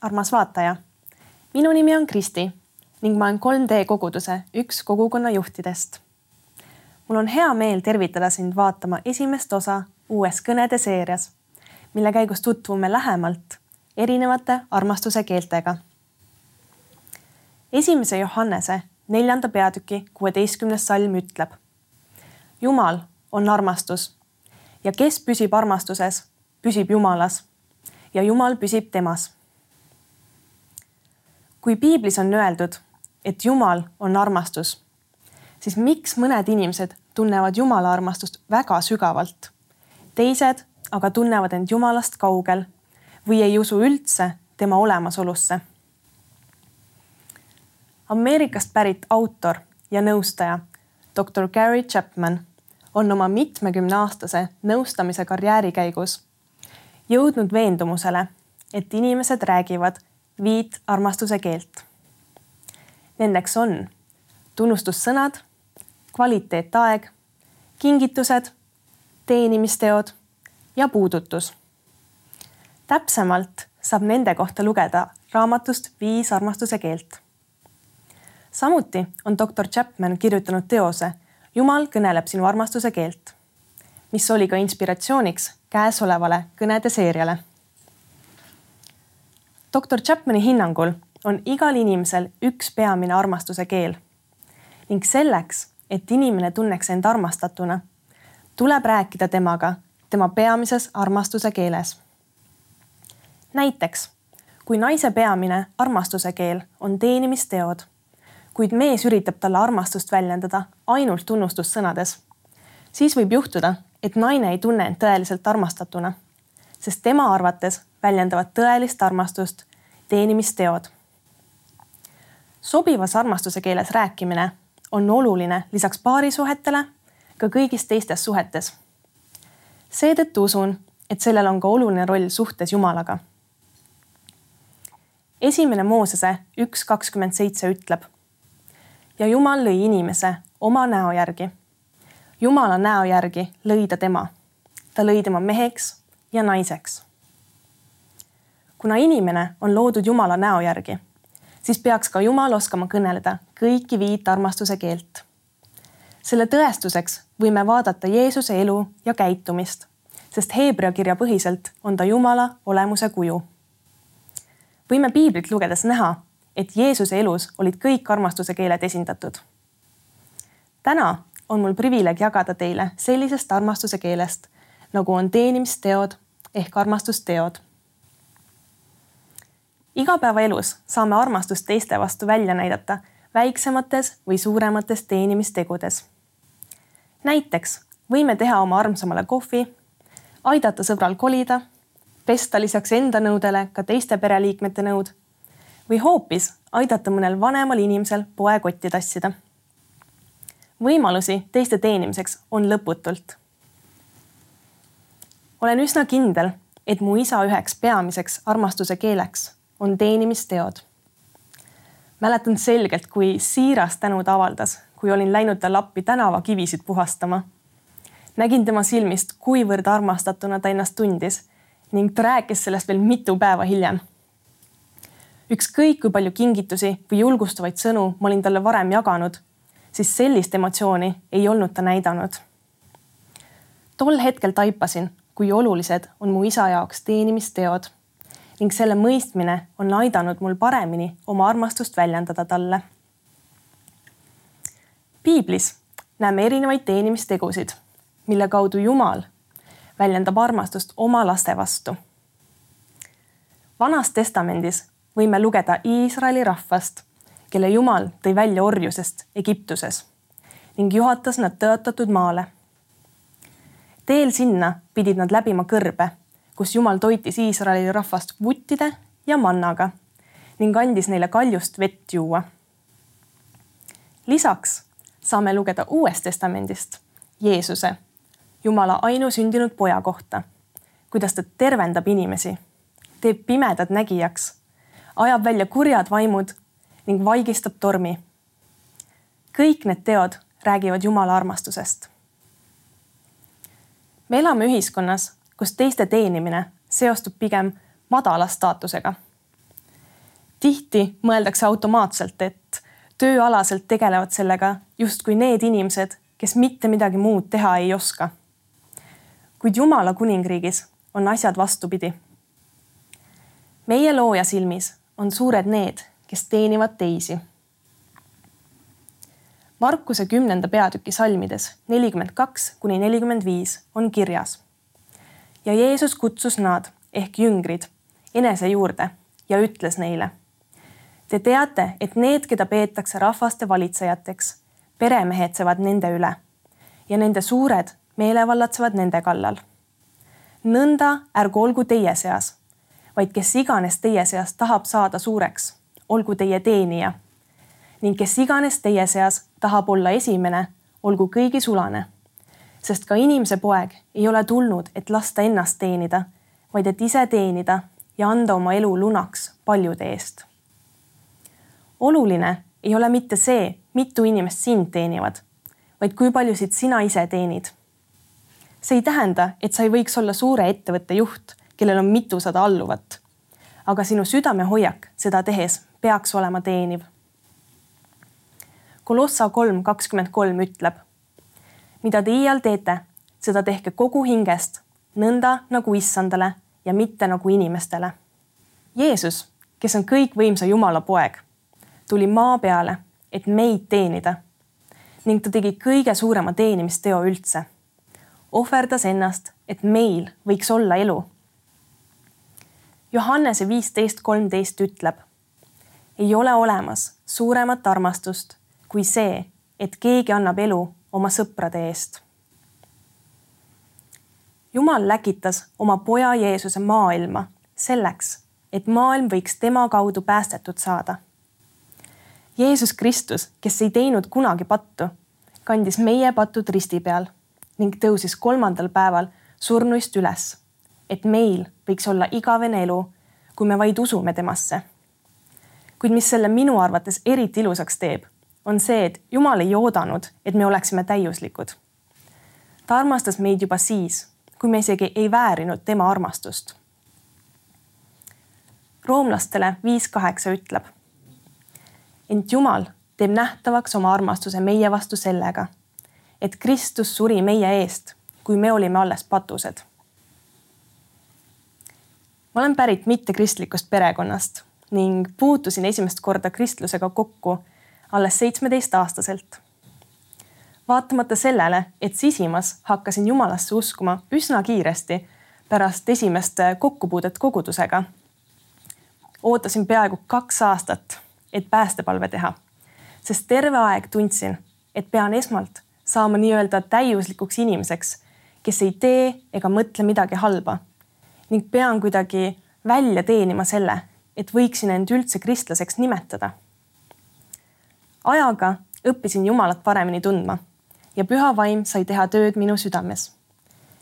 armas vaataja. minu nimi on Kristi ning ma olen 3D koguduse üks kogukonna juhtidest. mul on hea meel tervitada sind vaatama esimest osa uues kõnede seerias, mille käigus tutvume lähemalt erinevate armastuse keeltega. esimese Johannese neljanda peatüki kuueteistkümnes salm ütleb. Jumal on armastus ja kes püsib armastuses, püsib Jumalas ja Jumal püsib temas. Kui piiblis on öeldud, et Jumal on armastus, siis miks mõned inimesed tunnevad Jumala armastust väga sügavalt, teised aga tunnevad end Jumalast kaugel või ei usu üldse tema olemasolusse? Ameerikast pärit autor ja nõustaja doktor Gary Chapman on oma mitmekümneaastase nõustamise karjääri käigus jõudnud veendumusele, et inimesed räägivad viit armastuse keelt. Nendeks on tunnustussõnad, kvaliteetaeg, kingitused, teenimisteod ja puudutus. täpsemalt saab nende kohta lugeda raamatust Viis armastuse keelt. samuti on doktor Chapman kirjutanud teose Jumal kõneleb sinu armastuse keelt, mis oli ka inspiratsiooniks käesolevale kõnede seeriale. Doktor Chapmani hinnangul on igal inimesel üks peamine armastuse keel ning selleks, et inimene tunneks end armastatuna, tuleb rääkida temaga tema peamises armastuse keeles. näiteks kui naise peamine armastuse keel on teenimisteod, kuid mees üritab talle armastust väljendada ainult tunnustussõnades, siis võib juhtuda, et naine ei tunne end tõeliselt armastatuna, sest tema arvates väljendavad tõelist armastust teenimisteod. sobivas armastuse keeles rääkimine on oluline lisaks paarisuhetele ka kõigis teistes suhetes. seetõttu usun, et sellel on ka oluline roll suhtes Jumalaga. esimene Moosese üks kakskümmend seitse ütleb. ja Jumal lõi inimese oma näo järgi Jumala näo järgi lõi ta tema. ta lõi tema meheks ja naiseks. Kuna inimene on loodud Jumala näo järgi, siis peaks ka Jumal oskama kõneleda kõiki viit armastuse keelt. selle tõestuseks võime vaadata Jeesuse elu ja käitumist, sest Hebra kirja põhiselt on ta Jumala olemuse kuju. võime piiblit lugedes näha, et Jeesuse elus olid kõik armastuse keeled esindatud. täna on mul privileeg jagada teile sellisest armastuse keelest, nagu on teenimisteod ehk armastusteod. Igapäevaelus saame armastust teiste vastu välja näidata väiksemates või suuremates teenimistegudes. näiteks võime teha oma armsamale kohvi, aidata sõbral kolida, pesta lisaks enda nõudele ka teiste pereliikmete nõud või hoopis aidata mõnel vanemal inimesel poekotti tassida võimalusi teiste teenimiseks on lõputult. olen üsna kindel, et mu isa üheks peamiseks armastuse keeleks on teenimisteod. mäletan selgelt, kui siiras tänu ta avaldas, kui olin läinud talle appi tänavakivisid puhastama. nägin tema silmist, kuivõrd armastatuna ta ennast tundis ning ta rääkis sellest veel mitu päeva hiljem ükskõik kui palju kingitusi või julgustavaid sõnu ma olin talle varem jaganud siis sellist emotsiooni ei olnud ta näidanud. tol hetkel taipasin, kui olulised on mu isa jaoks teenimisteod ning selle mõistmine on aidanud mul paremini oma armastust väljendada talle. piiblis näeme erinevaid teenimistegusid, mille kaudu Jumal väljendab armastust oma laste vastu. vanas testamendis võime lugeda Iisraeli rahvast kelle Jumal tõi välja orjusest Egiptuses ning juhatas nad tõotatud maale. teel sinna pidid nad läbima kõrbe, kus Jumal toitis Iisraeli rahvast vuttide ja mannaga ning andis neile kaljust vett juua. lisaks saame lugeda Uuest Testamendist Jeesuse, Jumala ainusündinud poja kohta, kuidas ta tervendab inimesi, teeb pimedad nägijaks, ajab välja kurjad vaimud ning vaigistab tormi. kõik need teod räägivad Jumala armastusest. me elame ühiskonnas, kus teiste teenimine seostub pigem madala staatusega, tihti mõeldakse automaatselt, et tööalaselt tegelevad sellega justkui need inimesed, kes mitte midagi muud teha ei oska. kuid Jumala kuningriigis on asjad vastupidi. meie looja silmis on suured need, kes teenivad teisi. Markuse kümnenda peatüki salmides nelikümmend kaks kuni nelikümmend viis on kirjas. Ja Jeesus kutsus nad ehk jüngrid enese juurde ja ütles neile. Te teate, et need, keda peetakse rahvaste valitsejateks, peremehetsevad nende üle ja nende suured meelevallatsevad nende kallal. nõnda ärgu olgu teie seas, vaid kes iganes teie seas tahab saada suureks, olgu teie teenija. ning kes iganes teie seas tahab olla esimene, olgu kõigi sulane. Sest ka inimese poeg ei ole tulnud, et lasta ennast teenida, vaid et ise teenida ja anda oma elu lunaks paljude eest. oluline ei ole mitte see, mitu inimest sind teenivad, vaid kui paljusid sina ise teenid. see ei tähenda, et sa ei võiks olla suure ettevõtte juht, kellel on mitusada alluvat. aga sinu südamehoiak seda tehes peaks olema teeniv. Kolossa kolm kakskümmend kolm ütleb. Mida te iial teete, seda tehke kogu hingest, nõnda nagu issandale ja mitte nagu inimestele. Jeesus, kes on kõikvõimsa Jumala poeg, tuli maa peale, et meid teenida. ning ta tegi kõige suurema teenimisteo üldse. ohverdas ennast, et meil võiks olla elu. Johannese viisteist kolmteist ütleb. ei ole olemas suuremat armastust kui see, et keegi annab elu oma sõprade eest Jumal läkitas oma poja Jeesuse maailma selleks, et maailm võiks tema kaudu päästetud saada. Jeesus Kristus, kes ei teinud kunagi pattu, kandis meie patud risti peal ning tõusis kolmandal päeval surnuist üles, et meil võiks olla igavene elu, kui me vaid usume temasse. kuid mis selle minu arvates eriti ilusaks teeb, on see, et Jumal ei oodanud, et me oleksime täiuslikud. ta armastas meid juba siis kui me isegi ei väärinud tema armastust. roomlastele viis kaheksa ütleb. ent Jumal teeb nähtavaks oma armastuse meie vastu sellega, et Kristus suri meie eest, kui me olime alles patused. ma olen pärit mittekristlikust perekonnast ning puutusin esimest korda kristlusega kokku alles seitsmeteistaastaselt vaatamata sellele, et sisimas hakkasin Jumalasse uskuma üsna kiiresti pärast esimest kokkupuudet kogudusega. ootasin peaaegu kaks aastat, et päästepalve teha, sest terve aeg tundsin, et pean esmalt saama nii-öelda täiuslikuks inimeseks, kes ei tee ega mõtle midagi halba ning pean kuidagi välja teenima selle, et võiksin end üldse kristlaseks nimetada. Ajaga õppisin Jumalat paremini tundma ja püha vaim sai teha tööd minu südames.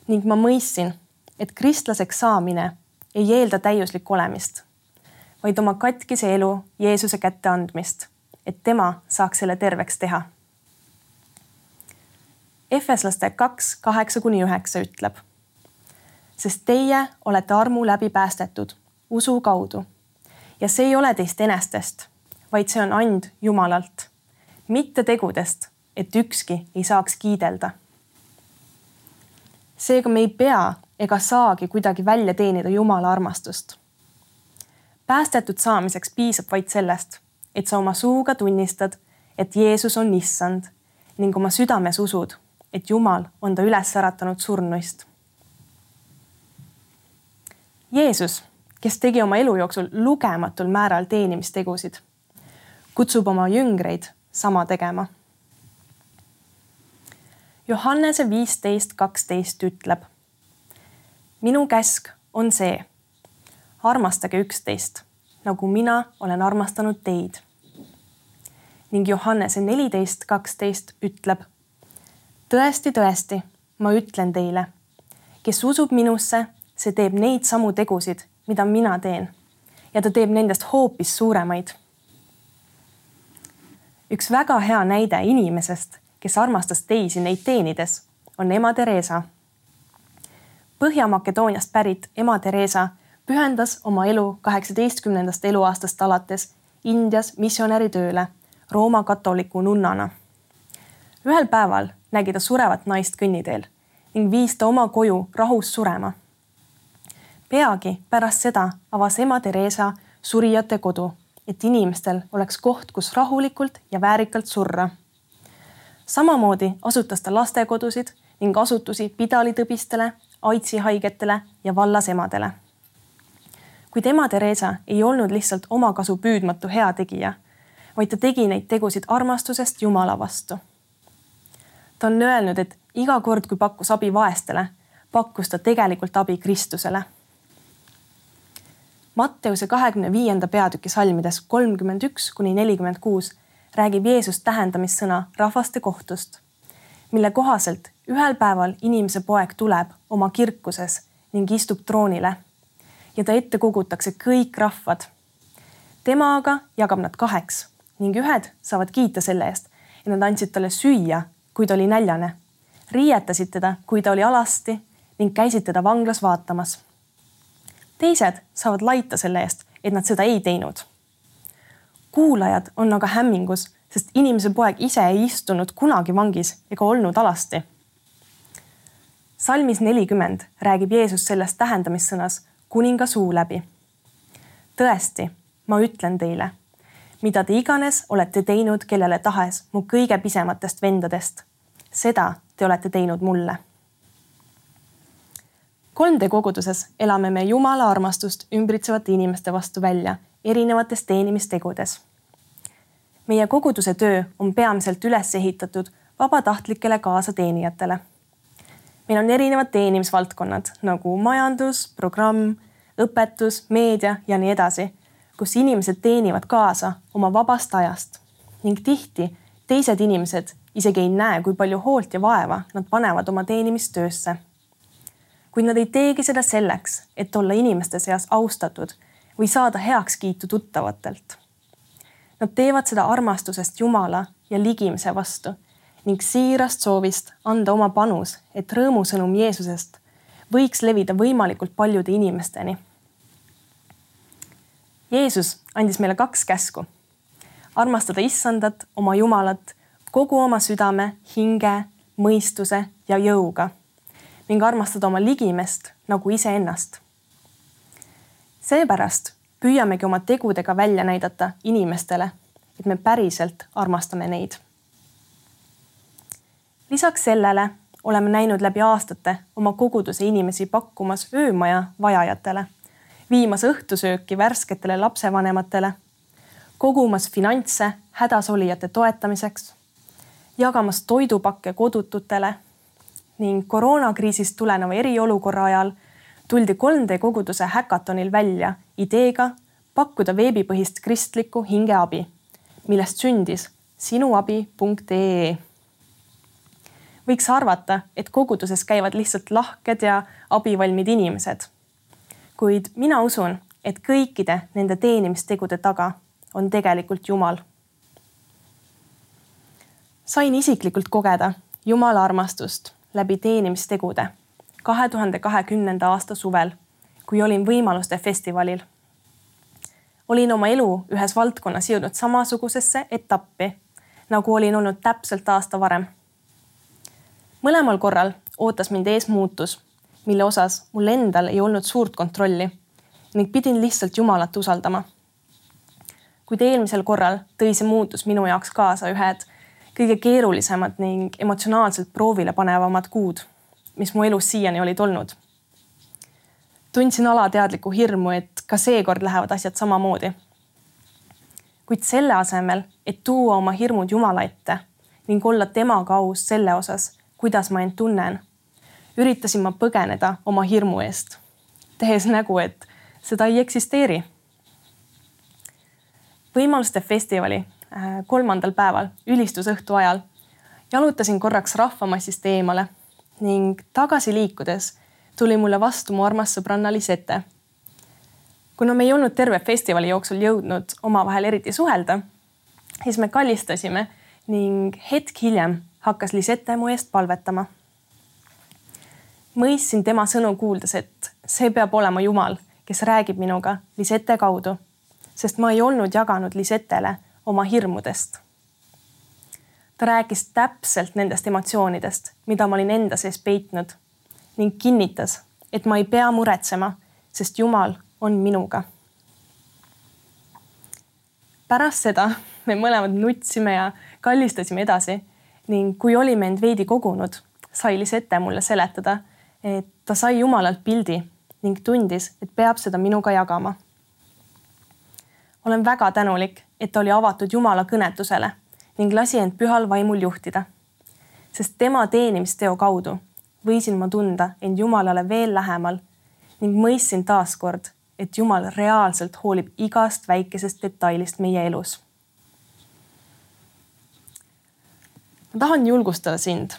ning ma mõistsin, et kristlaseks saamine ei eelda täiuslikku olemist, vaid oma katkise elu Jeesuse kätte andmist, et tema saaks selle terveks teha. Efeslaste kaks, kaheksa kuni üheksa ütleb. sest teie olete armu läbi päästetud usu kaudu ja see ei ole teist enestest, vaid see on and Jumalalt, mitte tegudest et ükski ei saaks kiidelda. seega me ei pea ega saagi kuidagi välja teenida Jumala armastust. päästetud saamiseks piisab vaid sellest, et sa oma suuga tunnistad, et Jeesus on issand ning oma südames usud, et Jumal on ta üles äratanud surnuist. Jeesus, kes tegi oma elu jooksul lugematul määral teenimistegusid, kutsub oma jüngreid sama tegema Johannese viisteist kaksteist ütleb. minu käsk on see, armastage üksteist, nagu mina olen armastanud teid. ning Johannese neliteist kaksteist ütleb. tõesti, tõesti, ma ütlen teile, kes usub minusse, see teeb neid samu tegusid, mida mina teen ja ta teeb nendest hoopis suuremaid. Üks väga hea näide inimesest kes armastas teisi neid teenides, on ema Theresa. Põhja-Makedooniast pärit ema Theresa pühendas oma elu kaheksateistkümnendast eluaastast alates Indias missionäritööle Rooma katoliku nunnana. ühel päeval nägi ta surevat naist kõnniteel ning viis ta oma koju rahus surema. peagi pärast seda avas ema Theresa surijate kodu, et inimestel oleks koht, kus rahulikult ja väärikalt surra. samamoodi asutas ta lastekodusid ning asutusi pidalitõbistele, aidsi haigetele ja vallasemadele. kuid ema Theresa ei olnud lihtsalt omakasu püüdmatu heategija, vaid ta tegi neid tegusid armastusest Jumala vastu. ta on öelnud, et iga kord, kui pakkus abi vaestele, pakkus ta tegelikult abi Kristusele. Matteuse kahekümne viienda peatüki salmides kolmkümmend üks kuni nelikümmend kuus räägib Jeesus tähendamissõna rahvaste kohtust, mille kohaselt ühel päeval inimese poeg tuleb oma kirkuses ning istub troonile ja ta ette kogutakse kõik rahvad. tema aga jagab nad kaheks ning ühed saavad kiita selle eest, et nad andsid talle süüa, kui ta oli näljane, riietasid teda, kui ta oli alasti ning käisid teda vanglas vaatamas. Teised saavad laita selle eest, et nad seda ei teinud. kuulajad on aga hämmingus, sest inimese poeg ise ei istunud kunagi vangis ega olnud alasti salmis nelikümmend räägib Jeesus sellest tähendamissõnas kuninga suu läbi. tõesti, ma ütlen teile, mida te iganes olete teinud kellele tahes mu kõige pisematest vendadest, seda te olete teinud mulle. 3D koguduses elame me Jumala armastust ümbritsevate inimeste vastu välja erinevates teenimistegudes. meie koguduse töö on peamiselt üles ehitatud vabatahtlikele kaasateenijatele meil on erinevad teenimisvaldkonnad nagu majandus, programm, õpetus, meedia ja nii edasi, kus inimesed teenivad kaasa oma vabast ajast ning tihti teised inimesed isegi ei näe, kui palju hoolt ja vaeva nad panevad oma teenimistöösse. Kuid nad ei teegi seda selleks, et olla inimeste seas austatud või saada heakskiitu tuttavatelt. Nad teevad seda armastusest Jumala ja ligimise vastu ning siirast soovist anda oma panus, et rõõmusõnum Jeesusest võiks levida võimalikult paljude inimesteni. Jeesus andis meile kaks käsku. armastada issandat, oma Jumalat kogu oma südame, hinge, mõistuse ja jõuga ning armastada oma ligimest nagu iseennast. seepärast püüamegi oma tegudega välja näidata inimestele, et me päriselt armastame neid lisaks sellele oleme näinud läbi aastate oma koguduse inimesi pakkumas öömaja vajajatele, viimas õhtusööki värsketele lapsevanematele, kogumas finantse hädasolijate toetamiseks, jagamas toidupakke kodututele ning koroonakriisist tuleneva eriolukorra ajal tuldi 3D koguduse häkatonil välja ideega pakkuda veebipõhist kristlikku hingeabi, millest sündis sinuabi.ee võiks arvata, et koguduses käivad lihtsalt lahked ja abivalmid inimesed. kuid mina usun, et kõikide nende teenimistegude taga on tegelikult Jumal. sain isiklikult kogeda Jumala armastust läbi teenimistegude kahe tuhande kahekümnenda aasta suvel, kui olin Võimaluste festivalil. olin oma elu ühes valdkonnas jõudnud samasugusesse etappi, nagu olin olnud täpselt aasta varem mõlemal korral ootas mind ees muutus, mille osas mul endal ei olnud suurt kontrolli ning pidin lihtsalt Jumalat usaldama. kuid eelmisel korral tõi see muutus minu jaoks kaasa ühed kõige keerulisemad ning emotsionaalselt proovile panevamad kuud, mis mu elus siiani olid olnud. tundsin alateadlikku hirmu, et ka seekord lähevad asjad samamoodi. kuid selle asemel, et tuua oma hirmud Jumala ette ning olla temaga aus selle osas, kuidas ma end tunnen, üritasin ma põgeneda oma hirmu eest, tehes nägu, et seda ei eksisteeri. võimaluste festivali kolmandal päeval, ülistusõhtu ajal, jalutasin korraks rahvamassist eemale ning tagasi liikudes tuli mulle vastu mu armas sõbranna Lisette. kuna me ei olnud terve festivali jooksul jõudnud omavahel eriti suhelda, siis me kallistasime ning hetk hiljem hakkas Lisette mu eest palvetama. mõistsin tema sõnu kuuldes, et see peab olema Jumal, kes räägib minuga Lisette kaudu, sest ma ei olnud jaganud Lisetele oma hirmudest. ta rääkis täpselt nendest emotsioonidest, mida ma olin enda sees peitnud ning kinnitas, et ma ei pea muretsema, sest Jumal on minuga. pärast seda me mõlemad nutsime ja kallistasime edasi ning kui olime end veidi kogunud, sai Lisette mulle seletada, et ta sai Jumalalt pildi ning tundis, et peab seda minuga jagama. Olen väga tänulik, et ta oli avatud Jumala kõnetusele ning lasi end pühal vaimul juhtida. sest tema teenimisteo kaudu võisin ma tunda end Jumalale veel lähemal ning mõistsin taaskord, et Jumal reaalselt hoolib igast väikesest detailist meie elus. ma tahan julgustada sind,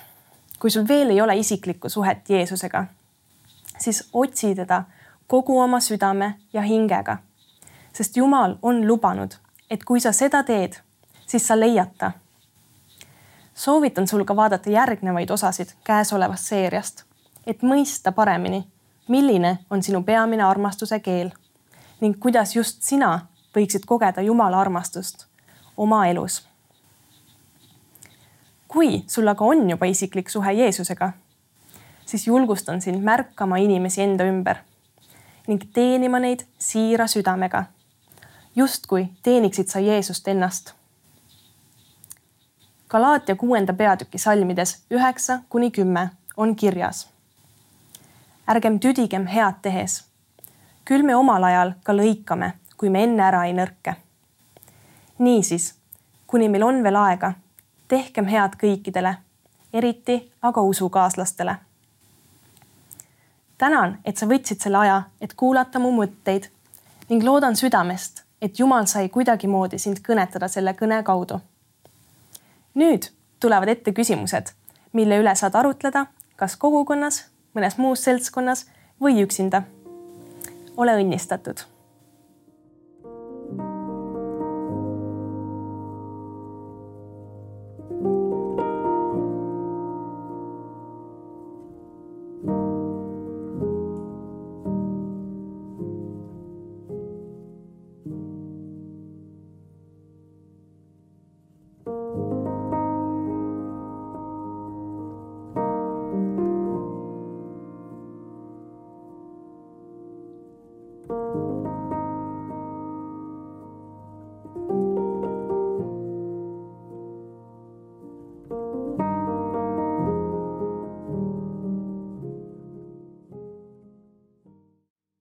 kui sul veel ei ole isiklikku suhet Jeesusega siis otsi teda kogu oma südame ja hingega. Sest Jumal on lubanud, et kui sa seda teed, siis sa leiad ta. soovitan sul ka vaadata järgnevaid osasid käesolevast seeriast, et mõista paremini, milline on sinu peamine armastuse keel ning kuidas just sina võiksid kogeda Jumala armastust oma elus. kui sul aga on juba isiklik suhe Jeesusega siis julgustan sind märkama inimesi enda ümber ning teenima neid siira südamega. Justkui teeniksid sa Jeesust ennast. Galaatia kuuenda peatüki salmides üheksa kuni kümme on kirjas. ärgem tüdigem head tehes. küll me omal ajal ka lõikame, kui me enne ära ei nõrke. niisiis, kuni meil on veel aega, tehkem head kõikidele, eriti aga usukaaslastele tänan, et sa võtsid selle aja, et kuulata mu mõtteid ning loodan südamest, et Jumal sai kuidagimoodi sind kõnetada selle kõne kaudu. nüüd tulevad ette küsimused, mille üle saad arutleda kas kogukonnas, mõnes muus seltskonnas või üksinda. ole õnnistatud